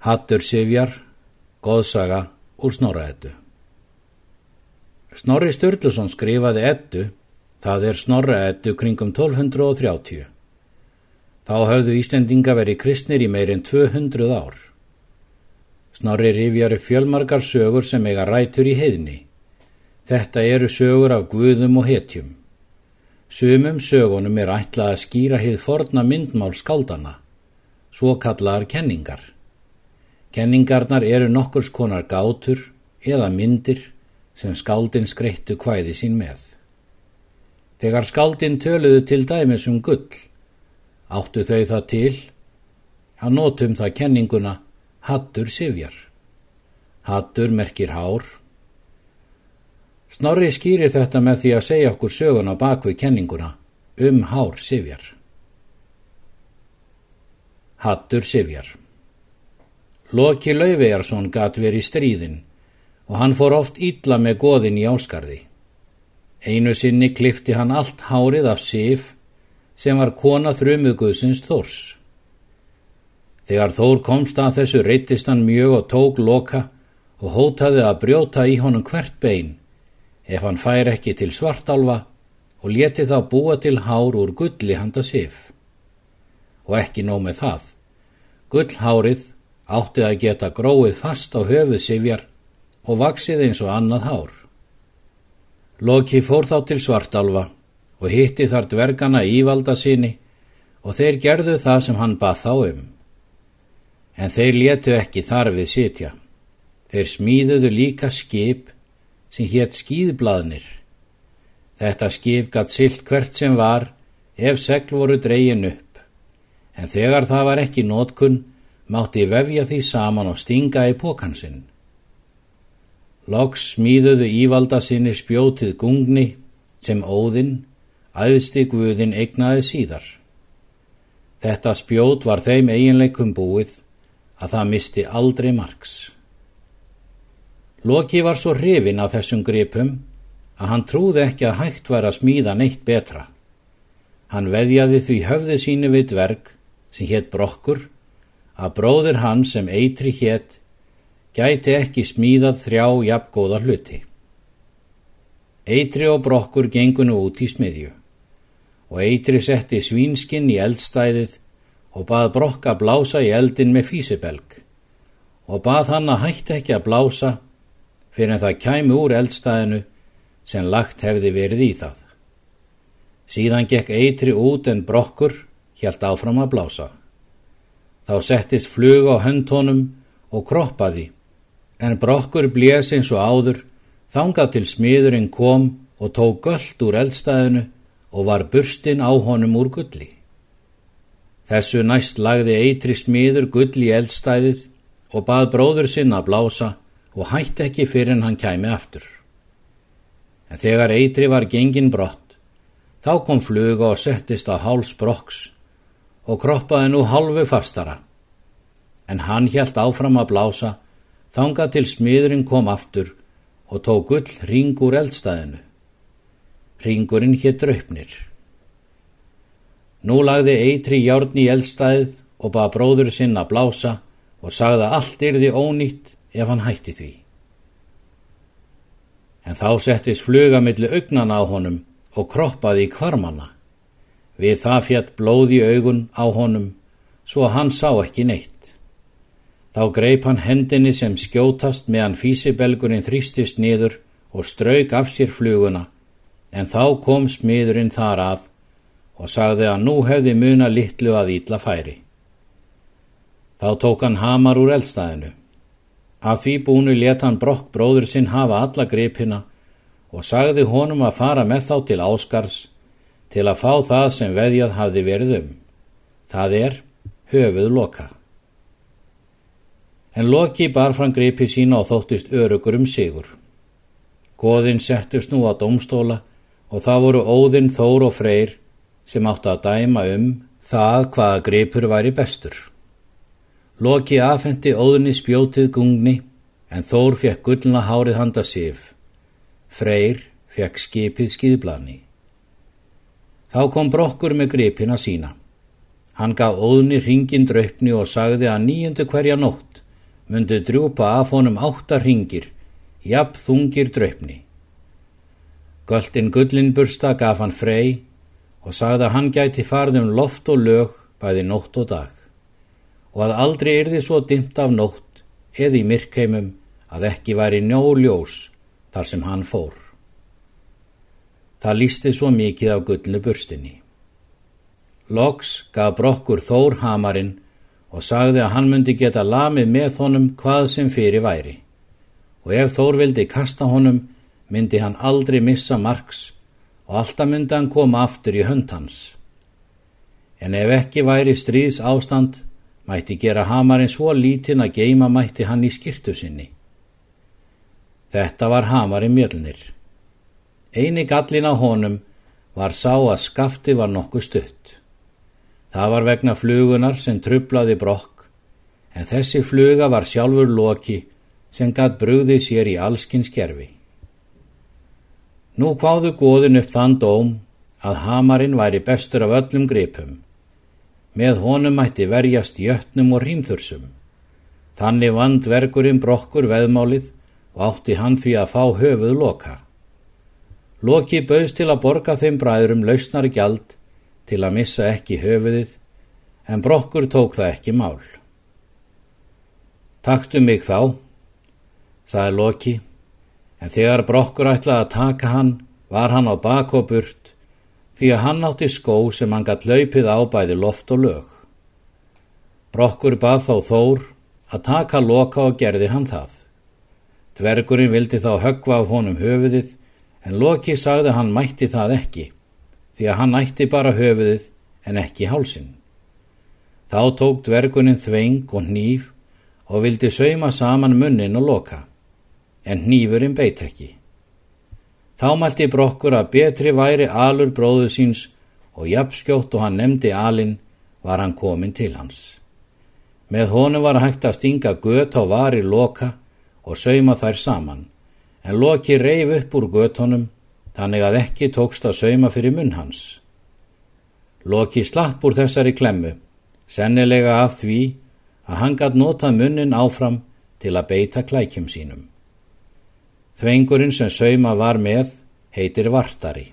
Hattur Sivjar, Góðsaga úr Snorraeddu. Snorri Sturluson skrifaði eddu, það er Snorraeddu kringum 1230. Þá höfðu Íslendinga verið kristnir í meirinn 200 ár. Snorri rifjar upp fjölmarkar sögur sem eiga rætur í heiðni. Þetta eru sögur af guðum og hetjum. Sumum sögunum er ætlað að skýra hið forna myndmál skaldana, svo kallaðar kenningar. Kenningarnar eru nokkurs konar gátur eða myndir sem skáldin skreittu hvæði sín með. Þegar skáldin töluðu til dæmis um gull, áttu þau það til að nótum það kenninguna hattur sifjar. Hattur merkir hár. Snorri skýrir þetta með því að segja okkur sögun á bakvið kenninguna um hár sifjar. Hattur sifjar. Loki Lauvejarsson gat verið stríðin og hann fór oft ítla með goðin í áskarði. Einu sinni klifti hann allt hárið af Sif sem var kona þrjumuguðsins Þórs. Þegar Þór komst að þessu reytist hann mjög og tók Loka og hótaði að brjóta í honum hvert bein ef hann fær ekki til svartálfa og leti þá búa til hár úr gulli handa Sif. Og ekki nóg með það. Gullhárið átti að geta gróið fast á höfuð sifjar og vaksið eins og annað hár. Loki fór þá til svartalva og hitti þar dvergana ívalda síni og þeir gerðu það sem hann bað þá um. En þeir letu ekki þar við sitja. Þeir smíðuðu líka skip sem hétt skýðbladnir. Þetta skip gatt silt hvert sem var ef segl voru dreyin upp. En þegar það var ekki nótkunn mátti vefja því saman og stinga í pókansinn. Loks smíðuðu ívalda sinni spjótið gungni sem óðinn, æðsti guðin eignaði síðar. Þetta spjót var þeim eiginleikum búið að það misti aldrei margs. Loki var svo hrifin af þessum gripum að hann trúði ekki að hægt var að smíða neitt betra. Hann veðjaði því höfði sínu við dverg sem hétt brokkur að bróður hann sem eitri hétt gæti ekki smíðað þrjá jafngóða hluti. Eitri og brokkur gengunu út í smiðju og eitri setti svínskinn í eldstæðið og bað brokka blása í eldin með físibelg og bað hann að hætti ekki að blása fyrir en það kæmi úr eldstæðinu sem lagt hefði verið í það. Síðan gekk eitri út en brokkur hjælt áfram að blása. Þá settist flug á höndtónum og kroppaði, en brokkur blés eins og áður, þangað til smiðurinn kom og tók göllt úr eldstæðinu og var burstinn á honum úr gulli. Þessu næst lagði eitri smiður gull í eldstæðið og bað bróður sinn að blása og hætti ekki fyrir en hann kæmi aftur. En þegar eitri var gengin brott, þá kom fluga og settist á háls brokks og kroppaði nú halvu fastara. En hann hjælt áfram að blása, þanga til smiðurinn kom aftur og tók gull ring úr eldstæðinu. Ringurinn hétt draupnir. Nú lagði eitri járn í eldstæðið og baða bróður sinn að blása og sagði að allt yrði ónýtt ef hann hætti því. En þá settist flugamilli augnana á honum og kroppaði í kvarmanna. Við það fjall blóð í augun á honum, svo hann sá ekki neitt. Þá greip hann hendinni sem skjótast meðan físibelgurinn þrýstist niður og strauk af sér fluguna, en þá kom smiðurinn þar að og sagði að nú hefði muna litlu að ítla færi. Þá tók hann hamar úr eldstæðinu. Að því búinu let hann brokk bróður sinn hafa alla gripina og sagði honum að fara með þá til áskars til að fá það sem veðjað hafði verið um. Það er höfuð loka. En loki bar fram gripi sína og þóttist örugur um sigur. Goðinn settust nú á domstóla og það voru óðinn þór og freyr sem áttu að dæma um það hvaða gripur væri bestur. Loki afhendi óðinni spjótið gungni en þór fekk gullna hárið handa sif. Freyr fekk skipið skýðblani. Þá kom brokkur með gripina sína. Hann gaf óðni ringin draupni og sagði að nýjundu hverja nótt myndu drjúpa af honum áttar ringir, jafn þungir draupni. Göldin gullinbursta gaf hann frey og sagði að hann gæti farð um loft og lög bæði nótt og dag og að aldrei yrði svo dimt af nótt eða í myrkheimum að ekki væri njóljós þar sem hann fór. Það lísti svo mikið á gullnu burstinni. Loks gaf brokkur Þór hamarinn og sagði að hann myndi geta lamið með honum hvað sem fyrir væri og ef Þór vildi kasta honum myndi hann aldrei missa marks og alltaf myndi hann koma aftur í hönd hans. En ef ekki væri stríðs ástand mætti gera hamarinn svo lítinn að geima mætti hann í skirtu sinni. Þetta var hamarinn mjölnir. Eini gallin á honum var sá að skafti var nokkuð stutt. Það var vegna flugunar sem trublaði brokk, en þessi fluga var sjálfur loki sem gatt brugði sér í allskins gerfi. Nú hvaðu góðin upp þann dóm að hamarinn væri bestur af öllum gripum. Með honum mætti verjast jötnum og rýmþursum. Þannig vand verkurinn brokkur veðmálið og átti hann því að fá höfuð loka. Loki bauðst til að borga þeim bræðurum lausnar gjald til að missa ekki höfuðið, en brokkur tók það ekki mál. Taktu mig þá, saði Loki, en þegar brokkur ætlaði að taka hann, var hann á bakoburt, því að hann átti skó sem hann gatt laupið á bæði loft og lög. Brokkur bað þá Þór að taka Loka og gerði hann það. Dvergurinn vildi þá höggva af honum höfuðið en Loki sagði hann mætti það ekki því að hann ætti bara höfuðið en ekki hálsin. Þá tók dvergunin þveng og nýf og vildi sauma saman munnin og loka, en nýfurinn beit ekki. Þá mælti brokkur að betri væri alur bróðu síns og jafnskjótt og hann nefndi alin var hann komin til hans. Með honum var hægt að stinga gött á vari loka og sauma þær saman, en Loki reif upp úr götonum þannig að ekki tókst að sauma fyrir munn hans. Loki slapp úr þessari klemmu, sennilega af því að hann gætt notað munnin áfram til að beita klækjum sínum. Þvengurinn sem sauma var með heitir Vartari.